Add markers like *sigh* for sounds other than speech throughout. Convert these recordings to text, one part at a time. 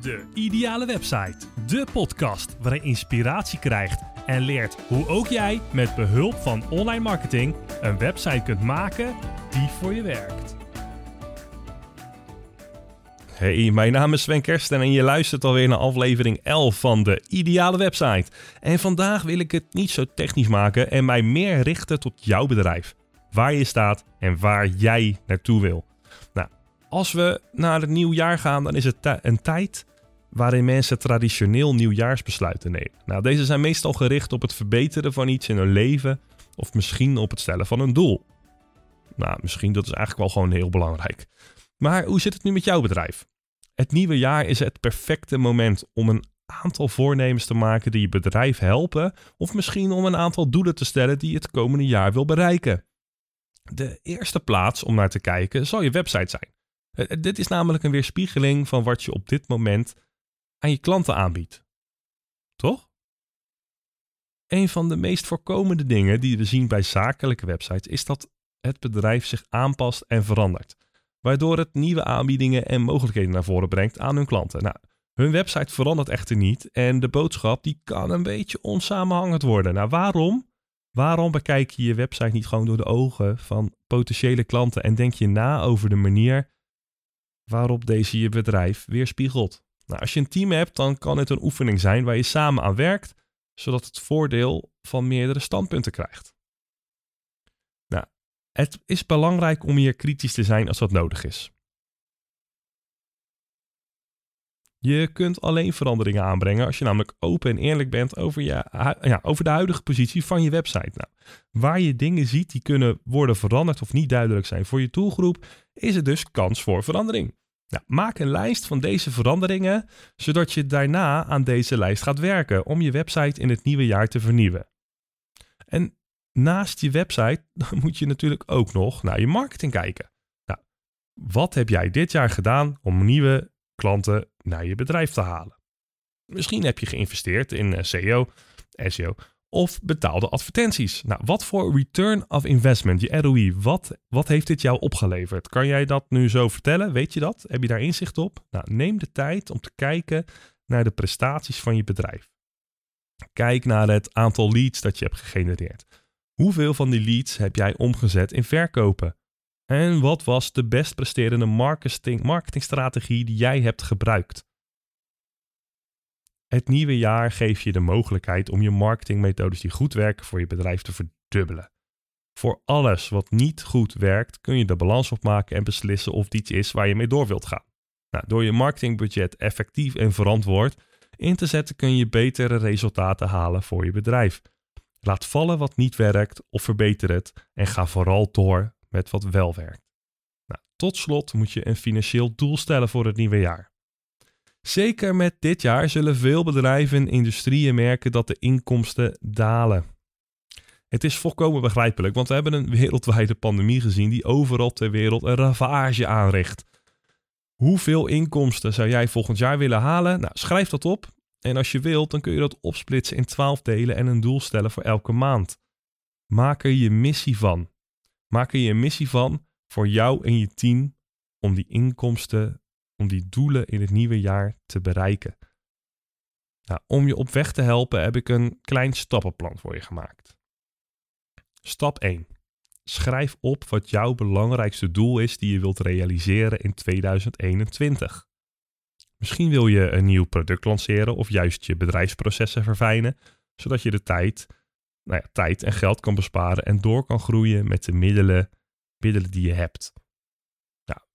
De Ideale Website. De podcast waarin je inspiratie krijgt en leert hoe ook jij met behulp van online marketing een website kunt maken die voor je werkt. Hey, mijn naam is Sven Kersten en je luistert alweer naar aflevering 11 van de Ideale Website. En vandaag wil ik het niet zo technisch maken en mij meer richten tot jouw bedrijf. Waar je staat en waar jij naartoe wil. Nou, als we naar het nieuwjaar gaan, dan is het een tijd waarin mensen traditioneel nieuwjaarsbesluiten nemen. Nou, deze zijn meestal gericht op het verbeteren van iets in hun leven of misschien op het stellen van een doel. Nou, misschien dat is eigenlijk wel gewoon heel belangrijk. Maar hoe zit het nu met jouw bedrijf? Het nieuwe jaar is het perfecte moment om een aantal voornemens te maken die je bedrijf helpen, of misschien om een aantal doelen te stellen die je het komende jaar wil bereiken. De eerste plaats om naar te kijken zal je website zijn. Eh, dit is namelijk een weerspiegeling van wat je op dit moment aan je klanten aanbiedt. Toch? Een van de meest voorkomende dingen die we zien bij zakelijke websites is dat het bedrijf zich aanpast en verandert, waardoor het nieuwe aanbiedingen en mogelijkheden naar voren brengt aan hun klanten. Nou, hun website verandert echter niet en de boodschap die kan een beetje onsamenhangend worden. Nou, waarom? Waarom bekijk je je website niet gewoon door de ogen van potentiële klanten en denk je na over de manier waarop deze je bedrijf weerspiegelt? Nou, als je een team hebt, dan kan het een oefening zijn waar je samen aan werkt, zodat het voordeel van meerdere standpunten krijgt. Nou, het is belangrijk om hier kritisch te zijn als dat nodig is. Je kunt alleen veranderingen aanbrengen als je namelijk open en eerlijk bent over, ja, over de huidige positie van je website. Nou, waar je dingen ziet die kunnen worden veranderd of niet duidelijk zijn voor je doelgroep, is er dus kans voor verandering. Nou, maak een lijst van deze veranderingen, zodat je daarna aan deze lijst gaat werken om je website in het nieuwe jaar te vernieuwen. En naast je website *laughs* moet je natuurlijk ook nog naar je marketing kijken. Nou, wat heb jij dit jaar gedaan om nieuwe klanten naar je bedrijf te halen? Misschien heb je geïnvesteerd in eh, SEO, SEO of betaalde advertenties. Nou, wat voor return of investment, je ROI, wat, wat heeft dit jou opgeleverd? Kan jij dat nu zo vertellen? Weet je dat? Heb je daar inzicht op? Nou, neem de tijd om te kijken naar de prestaties van je bedrijf. Kijk naar het aantal leads dat je hebt gegenereerd. Hoeveel van die leads heb jij omgezet in verkopen? En wat was de best presterende marketing, marketingstrategie die jij hebt gebruikt? Het nieuwe jaar geeft je de mogelijkheid om je marketingmethodes die goed werken voor je bedrijf te verdubbelen. Voor alles wat niet goed werkt, kun je de balans opmaken en beslissen of dit iets is waar je mee door wilt gaan. Nou, door je marketingbudget effectief en verantwoord in te zetten, kun je betere resultaten halen voor je bedrijf. Laat vallen wat niet werkt of verbeter het en ga vooral door met wat wel werkt. Nou, tot slot moet je een financieel doel stellen voor het nieuwe jaar. Zeker met dit jaar zullen veel bedrijven en industrieën merken dat de inkomsten dalen. Het is volkomen begrijpelijk, want we hebben een wereldwijde pandemie gezien die overal ter wereld een ravage aanricht. Hoeveel inkomsten zou jij volgend jaar willen halen? Nou, schrijf dat op. En als je wilt, dan kun je dat opsplitsen in 12 delen en een doel stellen voor elke maand. Maak er je missie van. Maak er je missie van voor jou en je team om die inkomsten om die doelen in het nieuwe jaar te bereiken. Nou, om je op weg te helpen heb ik een klein stappenplan voor je gemaakt. Stap 1. Schrijf op wat jouw belangrijkste doel is die je wilt realiseren in 2021. Misschien wil je een nieuw product lanceren of juist je bedrijfsprocessen verfijnen, zodat je de tijd, nou ja, tijd en geld kan besparen en door kan groeien met de middelen, middelen die je hebt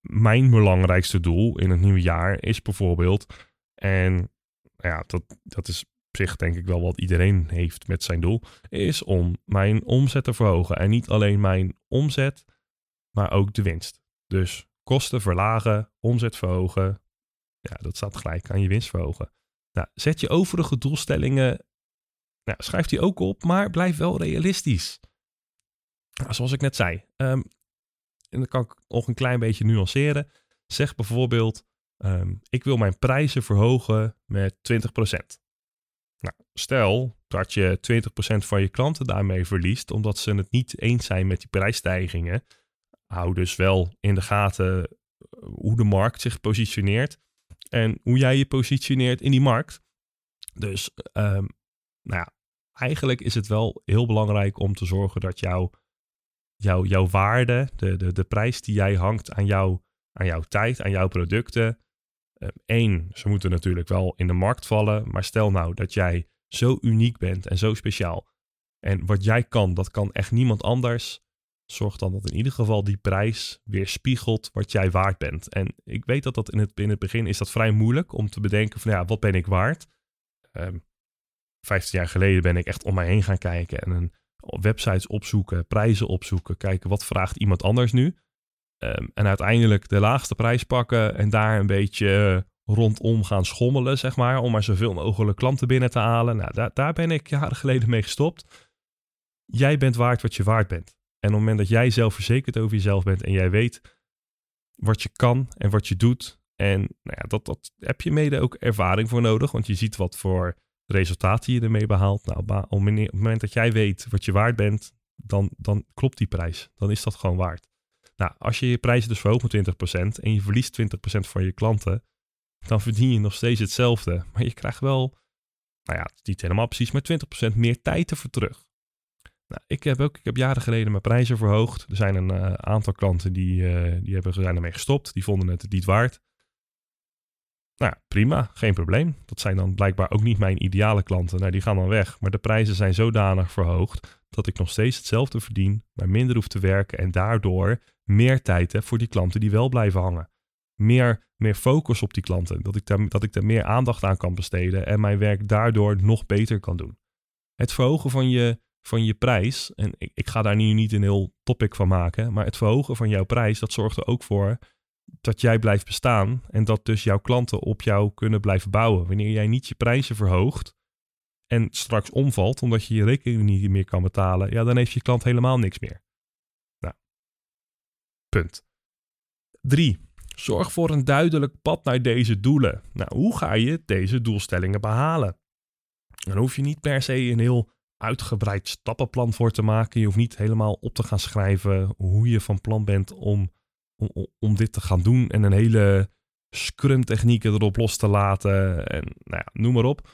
mijn belangrijkste doel in het nieuwe jaar is bijvoorbeeld, en ja, dat, dat is op zich denk ik wel wat iedereen heeft met zijn doel, is om mijn omzet te verhogen. En niet alleen mijn omzet, maar ook de winst. Dus kosten verlagen, omzet verhogen. Ja, dat staat gelijk aan je winst verhogen. Nou, zet je overige doelstellingen, nou, schrijf die ook op, maar blijf wel realistisch. Nou, zoals ik net zei, um, en dan kan ik nog een klein beetje nuanceren. Zeg bijvoorbeeld, um, ik wil mijn prijzen verhogen met 20%. Nou, stel dat je 20% van je klanten daarmee verliest, omdat ze het niet eens zijn met die prijsstijgingen. Hou dus wel in de gaten eh, hoe de markt zich positioneert. En hoe jij je positioneert in die markt. Dus um, nou ja, eigenlijk is het wel heel belangrijk om te zorgen dat jouw, jouw, jouw waarde, de, de, de prijs die jij hangt aan, jou, aan jouw tijd, aan jouw producten. Um, één, ze moeten natuurlijk wel in de markt vallen. Maar stel nou dat jij zo uniek bent en zo speciaal. En wat jij kan, dat kan echt niemand anders. Zorg dan dat in ieder geval die prijs weerspiegelt wat jij waard bent. En ik weet dat dat in het, in het begin is dat vrij moeilijk om te bedenken van ja, wat ben ik waard? Um, 15 jaar geleden ben ik echt om mij heen gaan kijken en een, websites opzoeken, prijzen opzoeken, kijken wat vraagt iemand anders nu. Um, en uiteindelijk de laagste prijs pakken en daar een beetje rondom gaan schommelen, zeg maar, om maar zoveel mogelijk klanten binnen te halen. Nou, daar, daar ben ik jaren geleden mee gestopt. Jij bent waard wat je waard bent. En op het moment dat jij zelfverzekerd over jezelf bent en jij weet wat je kan en wat je doet, en nou ja, dat, dat heb je mede ook ervaring voor nodig, want je ziet wat voor resultaten je ermee behaalt. Nou, op het moment dat jij weet wat je waard bent, dan, dan klopt die prijs. Dan is dat gewoon waard. Nou, als je je prijzen dus verhoogt met 20% en je verliest 20% van je klanten, dan verdien je nog steeds hetzelfde. Maar je krijgt wel, nou ja, niet helemaal precies, maar 20% meer tijd ervoor terug. Nou, ik heb ook, ik heb jaren geleden mijn prijzen verhoogd. Er zijn een uh, aantal klanten die, uh, die hebben, zijn ermee gestopt. Die vonden het niet waard. Nou prima, geen probleem. Dat zijn dan blijkbaar ook niet mijn ideale klanten. Nou, die gaan dan weg. Maar de prijzen zijn zodanig verhoogd dat ik nog steeds hetzelfde verdien, maar minder hoef te werken en daardoor meer tijd heb voor die klanten die wel blijven hangen. Meer, meer focus op die klanten, dat ik, daar, dat ik daar meer aandacht aan kan besteden en mijn werk daardoor nog beter kan doen. Het verhogen van je, van je prijs, en ik, ik ga daar nu niet een heel topic van maken, maar het verhogen van jouw prijs, dat zorgt er ook voor dat jij blijft bestaan en dat dus jouw klanten op jou kunnen blijven bouwen. Wanneer jij niet je prijzen verhoogt en straks omvalt omdat je je rekening niet meer kan betalen, ja, dan heeft je klant helemaal niks meer. Nou, punt. 3. Zorg voor een duidelijk pad naar deze doelen. Nou, hoe ga je deze doelstellingen behalen? Dan hoef je niet per se een heel uitgebreid stappenplan voor te maken. Je hoeft niet helemaal op te gaan schrijven hoe je van plan bent om om, om dit te gaan doen en een hele scrum technieken erop los te laten en nou ja, noem maar op.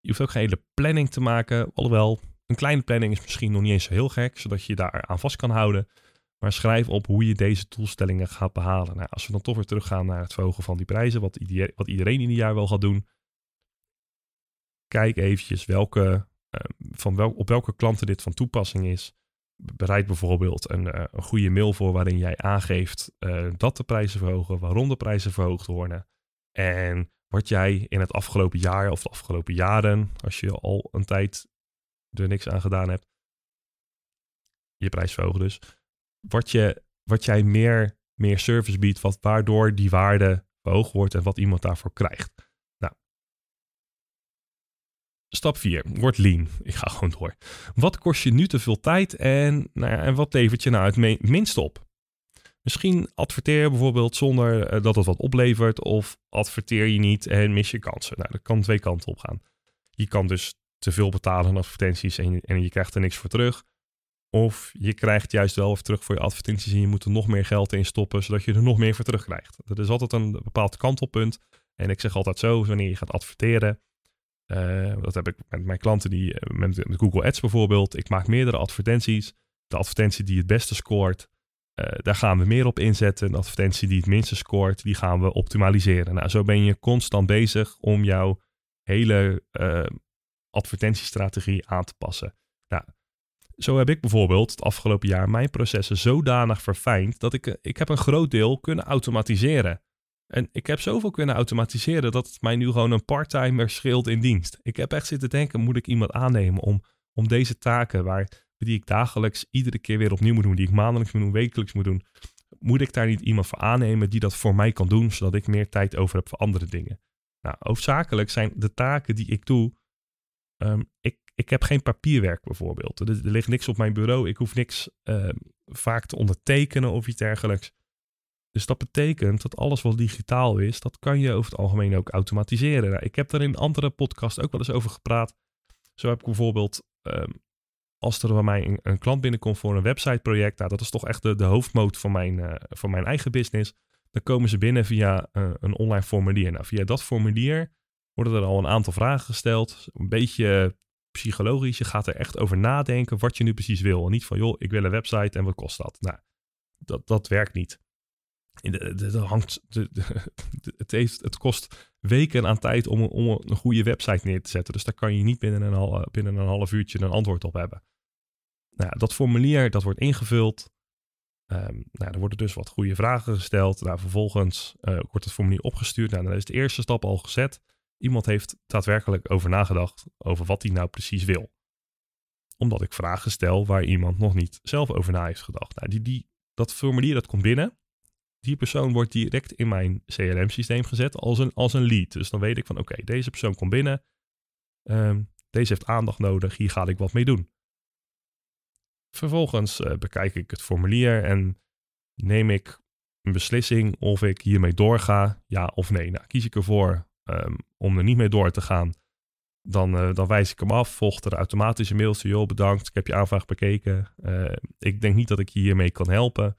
Je hoeft ook geen hele planning te maken, alhoewel een kleine planning is misschien nog niet eens zo heel gek, zodat je je daar aan vast kan houden. Maar schrijf op hoe je deze doelstellingen gaat behalen. Nou, als we dan toch weer teruggaan naar het verhogen van die prijzen, wat, iedereen, wat iedereen in die jaar wel gaat doen. Kijk eventjes welke, uh, van wel, op welke klanten dit van toepassing is bereid bijvoorbeeld een, uh, een, goede mail voor waarin jij aangeeft uh, dat de prijzen verhogen, waarom de prijzen verhoogd worden. En wat jij in het afgelopen jaar of de afgelopen jaren, als je al een tijd er niks aan gedaan hebt, je prijs verhogen dus, wat, je, wat jij meer, meer service biedt, wat, waardoor die waarde verhoogd wordt en wat iemand daarvoor krijgt. Stap 4. Word lean. Ik ga gewoon door. Wat kost je nu te veel tijd en, nou ja, en wat levert je nou het minst op? Misschien adverteer je bijvoorbeeld zonder eh, dat het wat oplevert, of adverteer je niet en mis je kansen. Nou, dat kan twee kanten op gaan. Je kan dus te veel betalen aan advertenties en je, en je krijgt er niks voor terug. Of je krijgt juist wel even terug voor je advertenties en je moet er nog meer geld in stoppen, zodat je er nog meer voor terugkrijgt. Dat is altijd een bepaald kantelpunt. En ik zeg altijd zo, wanneer je gaat adverteren, uh, dat heb ik met mijn klanten die, eh, met, Google Ads bijvoorbeeld. Ik maak meerdere advertenties. De advertentie die het beste scoort, uh, daar gaan we meer op inzetten. De advertentie die het minste scoort, die gaan we optimaliseren. Nou, zo ben je constant bezig om jouw hele advertentiestrategie aan te passen. Nou, zo heb ik bijvoorbeeld het afgelopen jaar mijn processen zodanig verfijnd dat ik, ik heb een groot deel kunnen automatiseren. En ik heb zoveel kunnen automatiseren dat het mij nu gewoon een parttimer scheelt in dienst. Ik heb echt zitten denken, moet ik iemand aannemen om, om deze taken waar, die ik dagelijks iedere keer weer opnieuw moet doen, die ik maandelijks moet doen, wekelijks moet doen, moet ik daar niet iemand voor aannemen die dat voor mij kan doen, zodat ik meer tijd over heb voor andere dingen. Nou, hoofdzakelijk zijn de taken die ik doe, ehm, ik, ik heb geen papierwerk bijvoorbeeld. Er, ligt niks op mijn bureau, ik hoef niks ehm, vaak te ondertekenen of iets dergelijks. Dus dat betekent dat alles wat digitaal is, dat kan je over het algemeen ook automatiseren. Nou, ik heb daar in andere podcasts ook wel eens over gepraat. Zo heb ik bijvoorbeeld, um, als er bij mij een, klant binnenkomt voor een websiteproject, nou, dat is toch echt de, de hoofdmoot van mijn, uh, van mijn eigen business. dan komen ze binnen via eh, een online formulier. Nou, via dat formulier worden er al een aantal vragen gesteld. Een beetje psychologisch. Je gaat er echt over nadenken wat je nu precies wil. En niet van, joh, ik wil een website en wat kost dat? Nou, dat, dat werkt niet. De, hangt, het, kost weken aan tijd om, een goede website neer te zetten. Dus daar kan je niet binnen een, binnen een half uurtje een antwoord op hebben. Nou, dat formulier dat wordt ingevuld. Um, nou, er worden dus wat goede vragen gesteld. Nou, vervolgens uh, wordt het formulier opgestuurd. Nou, dan is de eerste stap al gezet. Iemand heeft daadwerkelijk over nagedacht over wat hij nou precies wil. Omdat ik vragen stel waar iemand nog niet zelf over na heeft gedacht. Nou, die, dat formulier dat komt binnen. Die persoon wordt direct in mijn CRM-systeem gezet als een, als een lead. Dus dan weet ik van oké, deze persoon komt binnen. Um, deze heeft aandacht nodig. Hier ga ik wat mee doen. Vervolgens uh, bekijk ik het formulier en neem ik een beslissing of ik hiermee doorga, ja of nee. Nou, kies ik ervoor um, om er niet mee door te gaan, dan, uh, dan wijs ik hem af. Volgt er automatische mailtje, joh bedankt, ik heb je aanvraag bekeken. Uh, ik denk niet dat ik je hiermee kan helpen.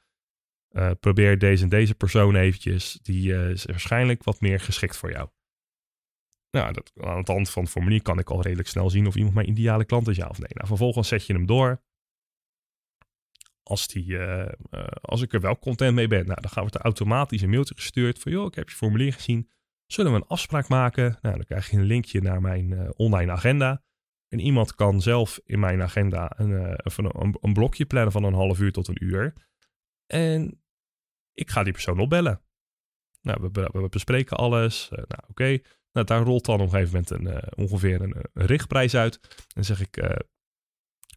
Probeer deze en deze persoon eventjes, die is waarschijnlijk wat meer geschikt voor jou. Nou, dat, aan het hand van het formulier kan ik al redelijk snel zien of iemand mijn ideale klant is, ja of nee. Nou, vervolgens zet je hem door als, die, uh, als ik er wel content mee ben, nou, dan we er automatisch een mailtje gestuurd van, joh, ik heb je formulier gezien. Zullen we een afspraak maken? Nou, dan krijg je een linkje naar mijn online agenda. En iemand kan zelf in mijn agenda een, een, een, blokje plannen van een half uur tot een uur. En ik ga die persoon opbellen. Nou, we, bespreken alles. nou, oké. Nou, daar rolt dan op een gegeven moment een, ongeveer een, richtprijs uit. Dan zeg ik,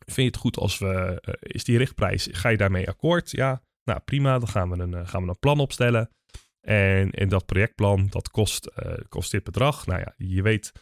Vind je het goed als we, uh, is die richtprijs, ga je daarmee akkoord? Ja, nou prima, dan gaan we een, uh, gaan we plan opstellen. En in dat projectplan, dat kost, uh, kost dit bedrag. Nou ja, je weet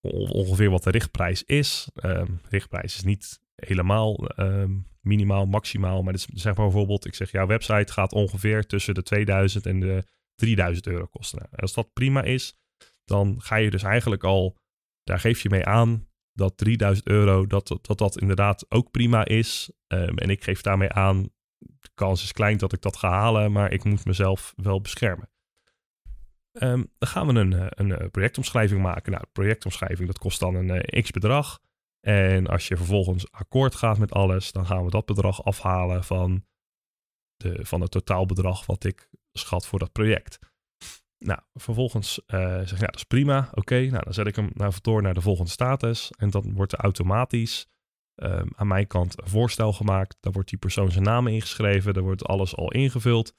ongeveer wat de richtprijs is. Um, richtprijs is niet helemaal um, minimaal, maximaal. Maar dus zeg maar bijvoorbeeld, ik zeg jouw website gaat ongeveer tussen de 2000 en de 3000 euro kosten. Nou, als dat prima is, dan ga je dus eigenlijk al, daar geef je mee aan dat 3000 euro, dat dat, dat inderdaad ook prima is. Um, en ik geef daarmee aan, de kans is klein dat ik dat ga halen, maar ik moet mezelf wel beschermen. Um, dan gaan we een, eh, een eh, projectomschrijving maken. Nou, projectomschrijving, dat kost dan een uh, x bedrag. En als je vervolgens akkoord gaat met alles, dan gaan we dat bedrag afhalen van, de, van het totaalbedrag wat ik schat voor dat project. Nou, vervolgens uh, zeg ik, ja, dat is prima. Oké, nou dan zet ik hem naar door naar de volgende status. En dan wordt er automatisch um, aan mijn kant een voorstel gemaakt. Dan wordt die persoon zijn naam ingeschreven. Dan wordt alles al ingevuld.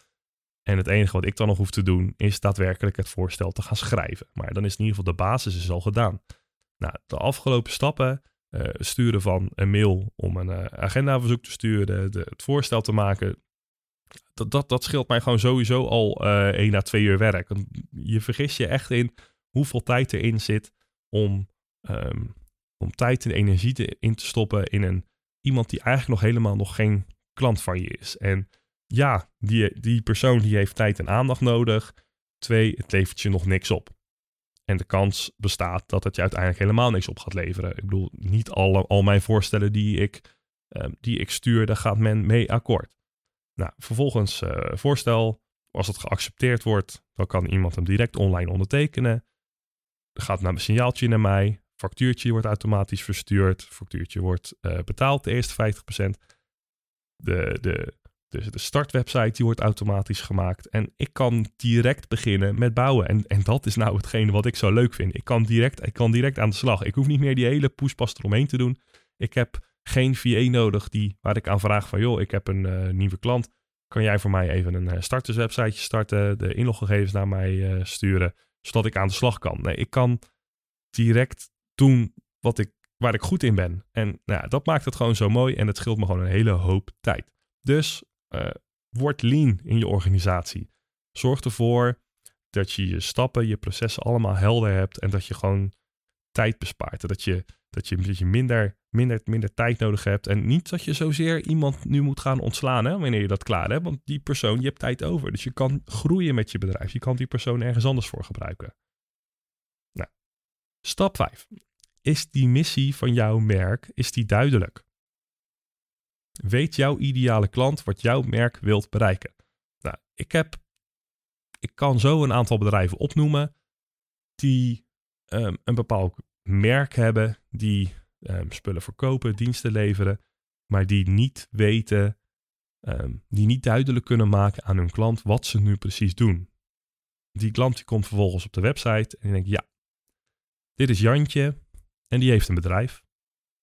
En het enige wat ik dan nog hoef te doen, is daadwerkelijk het voorstel te gaan schrijven. Maar dan is in ieder geval de basis is al gedaan. Nou, de afgelopen stappen, uh, sturen van een mail om een uh, agendaverzoek te sturen, het voorstel te maken, dat, dat, dat scheelt mij gewoon sowieso al uh, één à twee uur werk. Je vergist je echt in hoeveel tijd erin zit om, um, om tijd en energie te, in te stoppen in een, iemand die eigenlijk nog helemaal nog geen klant van je is. En ja, die, die persoon die heeft tijd en aandacht nodig. Twee, het levert je nog niks op. En de kans bestaat dat het je uiteindelijk helemaal niks op gaat leveren. Ik bedoel, niet alle, al mijn voorstellen die ik, um, die ik stuur, daar gaat men mee akkoord. Nou, vervolgens uh, voorstel. Als het geaccepteerd wordt, dan kan iemand hem direct online ondertekenen. Er gaat naar een signaaltje naar mij. Factuurtje wordt automatisch verstuurd. Factuurtje wordt uh, betaald, de eerste 50%. De, de, de, de startwebsite die wordt automatisch gemaakt. En ik kan direct beginnen met bouwen. En, en dat is nou hetgene wat ik zo leuk vind. Ik kan, direct, ik kan direct aan de slag. Ik hoef niet meer die hele poespas eromheen te doen. Ik heb geen VA nodig die, waar ik aan vraag van, joh, ik heb een uh, nieuwe klant. Kan jij voor mij even een uh, starterswebsiteje starten, de inloggegevens naar mij uh, sturen, zodat ik aan de slag kan? Nee, ik kan direct doen wat ik, waar ik goed in ben. En nou, dat maakt het gewoon zo mooi en het scheelt me gewoon een hele hoop tijd. Dus word lean in je organisatie. Zorg ervoor dat je je stappen, je processen allemaal helder hebt en dat je gewoon tijd bespaart. Dat je, dat je, dat je minder minder, minder tijd nodig hebt. En niet dat je zozeer iemand nu moet gaan ontslaan hè, wanneer je dat klaar hebt. Want die persoon, je hebt tijd over. Dus je kan groeien met je bedrijf. Je kan die persoon ergens anders voor gebruiken. Nou, stap 5. Is die missie van jouw merk, is die duidelijk? Weet jouw ideale klant wat jouw merk wilt bereiken? Nou, ik heb ik kan zo een aantal bedrijven opnoemen die ehm, een bepaald merk hebben, die ehm, spullen verkopen, diensten leveren, maar die niet weten, ehm, die niet duidelijk kunnen maken aan hun klant wat ze nu precies doen. Die klant die komt vervolgens op de website en die denkt, ja, dit is Jantje en die heeft een bedrijf.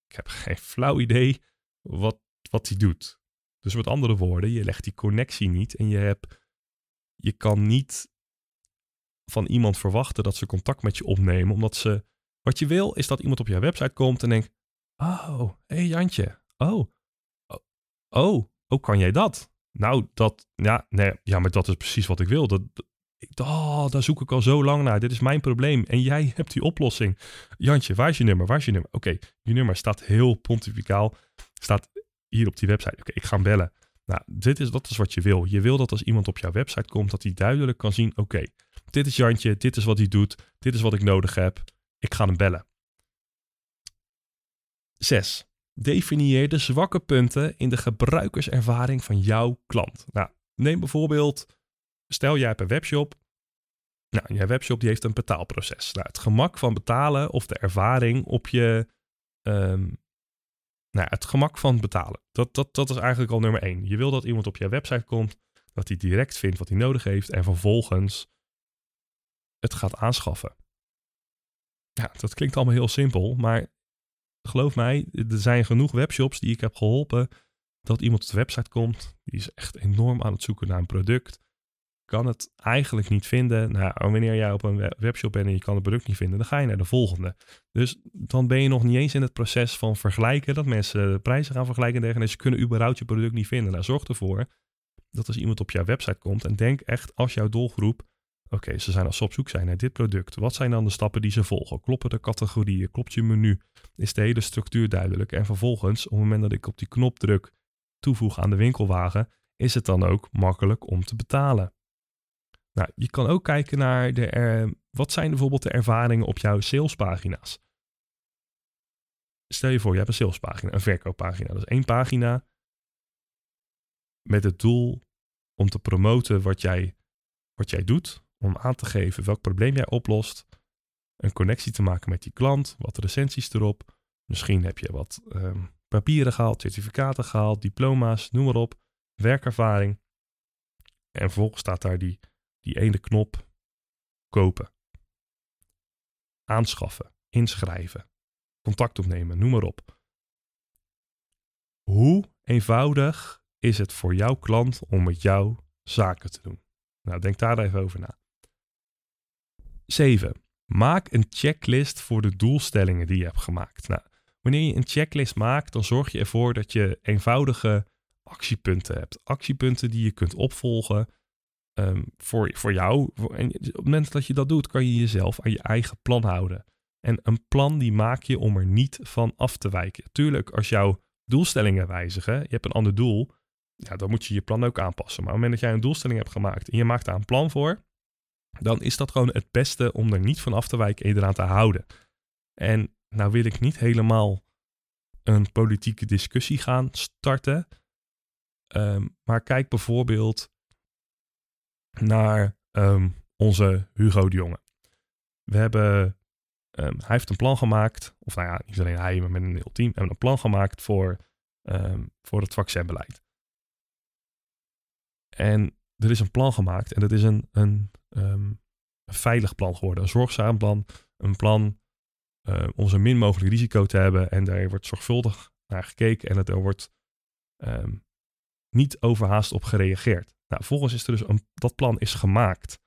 Ik heb geen flauw idee wat, wat hij doet. Dus met andere woorden, je legt die connectie niet en je, hebt, je kan niet van iemand verwachten dat ze contact met je opnemen, omdat ze, wat je wil is dat iemand op jouw website komt en denkt, oh, hé hey Jantje, oh, oh, oh, kan jij dat? Nou, dat, ja, nee, ja, maar dat is precies wat ik wil. Dat, oh, daar zoek ik al zo lang naar. Dit is mijn probleem. En jij *laughs* hebt die oplossing. Jantje, waar is je nummer? Waar is je nummer? Oké, je nummer staat heel pontificaal. Staat hier op die website. Oké, ik ga hem bellen. Nou, dit is, dat is wat je wil. Je wil dat als iemand op jouw website komt, dat hij duidelijk kan zien: oké, dit is Jantje, dit is wat hij doet, dit is wat ik nodig heb. Ik ga hem bellen. 6. Definieer de zwakke punten in de gebruikerservaring van jouw klant. Nou, neem bijvoorbeeld, stel jij hebt een webshop. Nou, je webshop die heeft een betaalproces. Nou, het gemak van betalen of de ervaring op je um, nou, het gemak van betalen. Dat, dat, dat is eigenlijk al nummer één. Je wil dat iemand op je website komt, dat hij direct vindt wat hij nodig heeft en vervolgens het gaat aanschaffen. Ja, dat klinkt allemaal heel simpel, maar geloof mij, er zijn genoeg webshops die ik heb geholpen dat iemand op de website komt, die is echt enorm aan het zoeken naar een product kan het eigenlijk niet vinden. Nou, wanneer jij op een webshop bent en je kan het product niet vinden, dan ga je naar de volgende. Dus dan ben je nog niet eens in het proces van vergelijken, dat mensen de prijzen gaan vergelijken en Ze kunnen überhaupt je product niet vinden. Nou, zorg ervoor dat als iemand op jouw website komt en denk echt als jouw doelgroep, oké, ze zijn als ze op zoek zijn naar dit product, wat zijn dan de stappen die ze volgen? Kloppen de categorieën? Klopt je menu? Is de hele structuur duidelijk? En vervolgens, op het moment dat ik op die knop druk, toevoeg aan de winkelwagen, is het dan ook makkelijk om te betalen. Nou, je kan ook kijken naar de, wat zijn bijvoorbeeld de ervaringen op jouw salespagina's. Stel je voor, je hebt een salespagina, een verkooppagina. Dat is één pagina met het doel om te promoten wat jij, wat jij doet, om aan te geven welk probleem jij oplost, een connectie te maken met die klant, wat recensies erop. Misschien heb je wat um, papieren gehaald, certificaten gehaald, diploma's, noem maar op, werkervaring. En vervolgens staat daar die die ene knop kopen, aanschaffen, inschrijven, contact opnemen, noem maar op. Hoe eenvoudig is het voor jouw klant om met jou zaken te doen? Nou, denk daar even over na. 7. Maak een checklist voor de doelstellingen die je hebt gemaakt. Nou, wanneer je een checklist maakt, dan zorg je ervoor dat je eenvoudige actiepunten hebt. Actiepunten die je kunt opvolgen Ehm, voor, voor jou. en op het moment dat je dat doet, kan je jezelf aan je eigen plan houden. En een plan die maak je om er niet van af te wijken. Tuurlijk, als jouw doelstellingen wijzigen, je hebt een ander doel, ja, dan moet je je plan ook aanpassen. Maar op het moment dat jij een doelstelling hebt gemaakt en je maakt daar een plan voor, dan is dat gewoon het beste om er niet van af te wijken en je eraan te houden. En nou wil ik niet helemaal een politieke discussie gaan starten. Ehm, maar kijk bijvoorbeeld naar ehm, onze Hugo de Jonge. We hebben, um, hij heeft een plan gemaakt, of nou ja, niet alleen hij, maar met een heel team, hebben een plan gemaakt voor, um, voor het vaccinbeleid. En er is een plan gemaakt en dat is een, een, een veilig plan geworden, een zorgzaam plan, een plan om zo min mogelijk risico te hebben en daar wordt zorgvuldig naar gekeken en er wordt niet overhaast op gereageerd. Nou, volgens is er dus een, dat plan is gemaakt.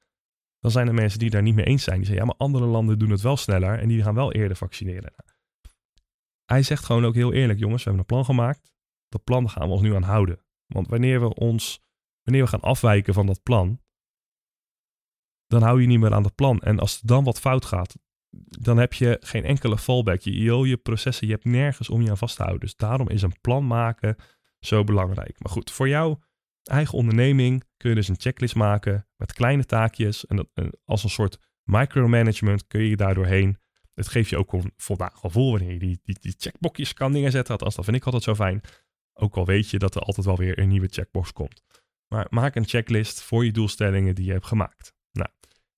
Dan zijn er mensen die daar niet mee eens zijn. Die zeggen, ja, maar andere landen doen het wel sneller en die gaan wel eerder vaccineren. Hij zegt gewoon ook heel eerlijk, jongens, we hebben een plan gemaakt. Dat plan gaan we ons nu aan houden. Want wanneer we ons, wanneer we gaan afwijken van dat plan, dan hou je niet meer aan dat plan. En als er dan wat fout gaat, dan heb je geen enkele fallback. Je, je processen, je hebt nergens om je aan vast te houden. Dus daarom is een plan maken zo belangrijk. Maar goed, voor jou eigen onderneming kun je dus een checklist maken met kleine taakjes. En, dat, als een soort micromanagement kun je daar doorheen. Het geeft je ook een voldaan gevoel wanneer je die, die, die checkboxjes kan neerzetten. Althans, dat vind ik altijd zo fijn. Ook al weet je dat er altijd wel weer een nieuwe checkbox komt. Maar maak een checklist voor je doelstellingen die je hebt gemaakt.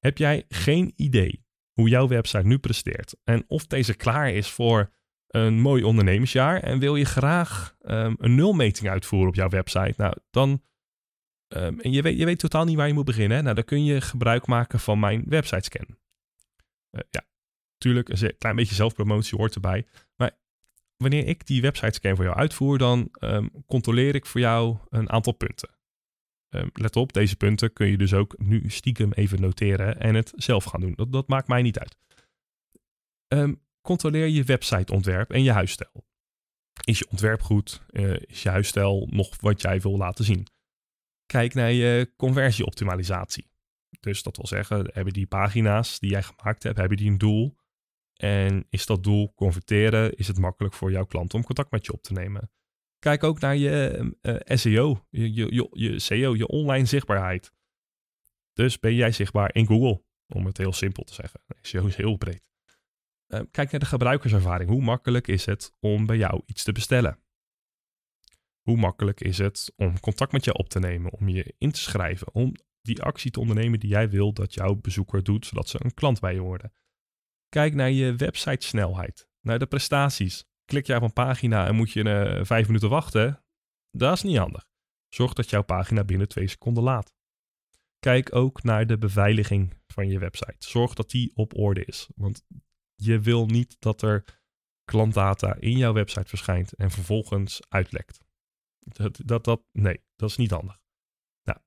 Heb jij geen idee hoe jouw website nu presteert en of deze klaar is voor een mooi ondernemersjaar en wil je graag um, een nulmeting uitvoeren op jouw website, nou dan um, en je weet, je weet totaal niet waar je moet beginnen, nou dan kun je gebruik maken van mijn website scan. Uh, ja, natuurlijk een klein beetje zelfpromotie hoort erbij, maar wanneer ik die website scan voor jou uitvoer, dan um, controleer ik voor jou een aantal punten. let op, deze punten kun je dus ook nu stiekem even noteren en het zelf gaan doen. Dat, dat maakt mij niet uit. Controleer je websiteontwerp en je huisstijl. Is je ontwerp goed? Uh, is je huisstijl nog wat jij wil laten zien? Kijk naar je conversieoptimalisatie. Dus dat wil zeggen, hebben die pagina's die jij gemaakt hebt, hebben die een doel? En is dat doel converteren? Is het makkelijk voor jouw klant om contact met je op te nemen? Kijk ook naar je uh, eh, SEO, je, je, je, SEO, je online zichtbaarheid. Dus ben jij zichtbaar in Google, om het heel simpel te zeggen. SEO is heel breed. Uh, kijk naar de gebruikerservaring. Hoe makkelijk is het om bij jou iets te bestellen? Hoe makkelijk is het om contact met jou op te nemen, om je in te schrijven, om die actie te ondernemen die jij wil dat jouw bezoeker doet, zodat ze een klant bij je worden? Kijk naar je website snelheid, naar de prestaties. Klik je op een pagina en moet je uh, vijf minuten wachten? Dat is niet handig. Zorg dat jouw pagina binnen twee seconden laat. Kijk ook naar de beveiliging van je website. Zorg dat die op orde is. Want je wil niet dat er klantdata in jouw website verschijnt en vervolgens uitlekt. Dat, dat, dat, nee, dat is niet handig. Nou,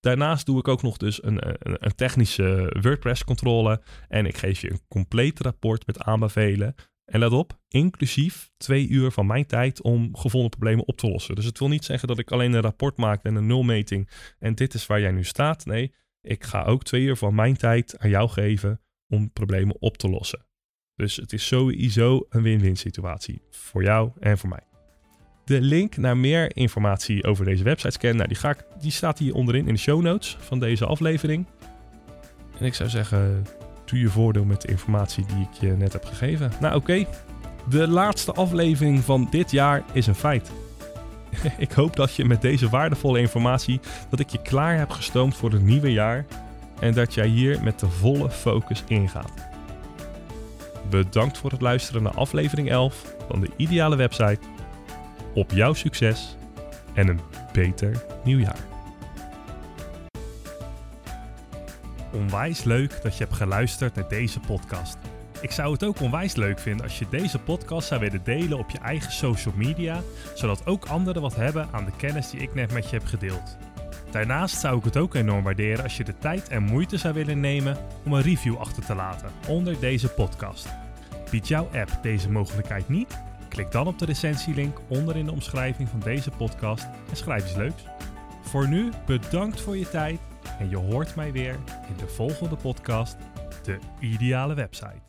daarnaast doe ik ook nog dus een, een, een technische WordPress-controle. En ik geef je een compleet rapport met aanbevelen. En let op, inclusief twee uur van mijn tijd om gevonden problemen op te lossen. Dus het wil niet zeggen dat ik alleen een rapport maak en een nulmeting en dit is waar jij nu staat. Nee, ik ga ook twee uur van mijn tijd aan jou geven om problemen op te lossen. Dus het is sowieso een win-win situatie voor jou en voor mij. De link naar meer informatie over deze website scan, nou, die, die staat hier onderin in de show notes van deze aflevering. En ik zou zeggen, doe je voordeel met de informatie die ik je net heb gegeven. Nou oké, de laatste aflevering van dit jaar is een feit. *laughs* ik hoop dat je met deze waardevolle informatie, dat ik je klaar heb gestoomd voor het nieuwe jaar en dat jij hier met de volle focus ingaat. Bedankt voor het luisteren naar aflevering 11 van de Ideale Website. Op jouw succes en een beter nieuwjaar. Onwijs leuk dat je hebt geluisterd naar deze podcast. Ik zou het ook onwijs leuk vinden als je deze podcast zou willen delen op je eigen social media, zodat ook anderen wat hebben aan de kennis die ik net met je heb gedeeld. Daarnaast zou ik het ook enorm waarderen als je de tijd en moeite zou willen nemen om een review achter te laten onder deze podcast. Biedt jouw app deze mogelijkheid niet? Klik dan op de recensielink onder in de omschrijving van deze podcast en schrijf iets leuks. Voor nu bedankt voor je tijd en je hoort mij weer in de volgende podcast, de ideale website.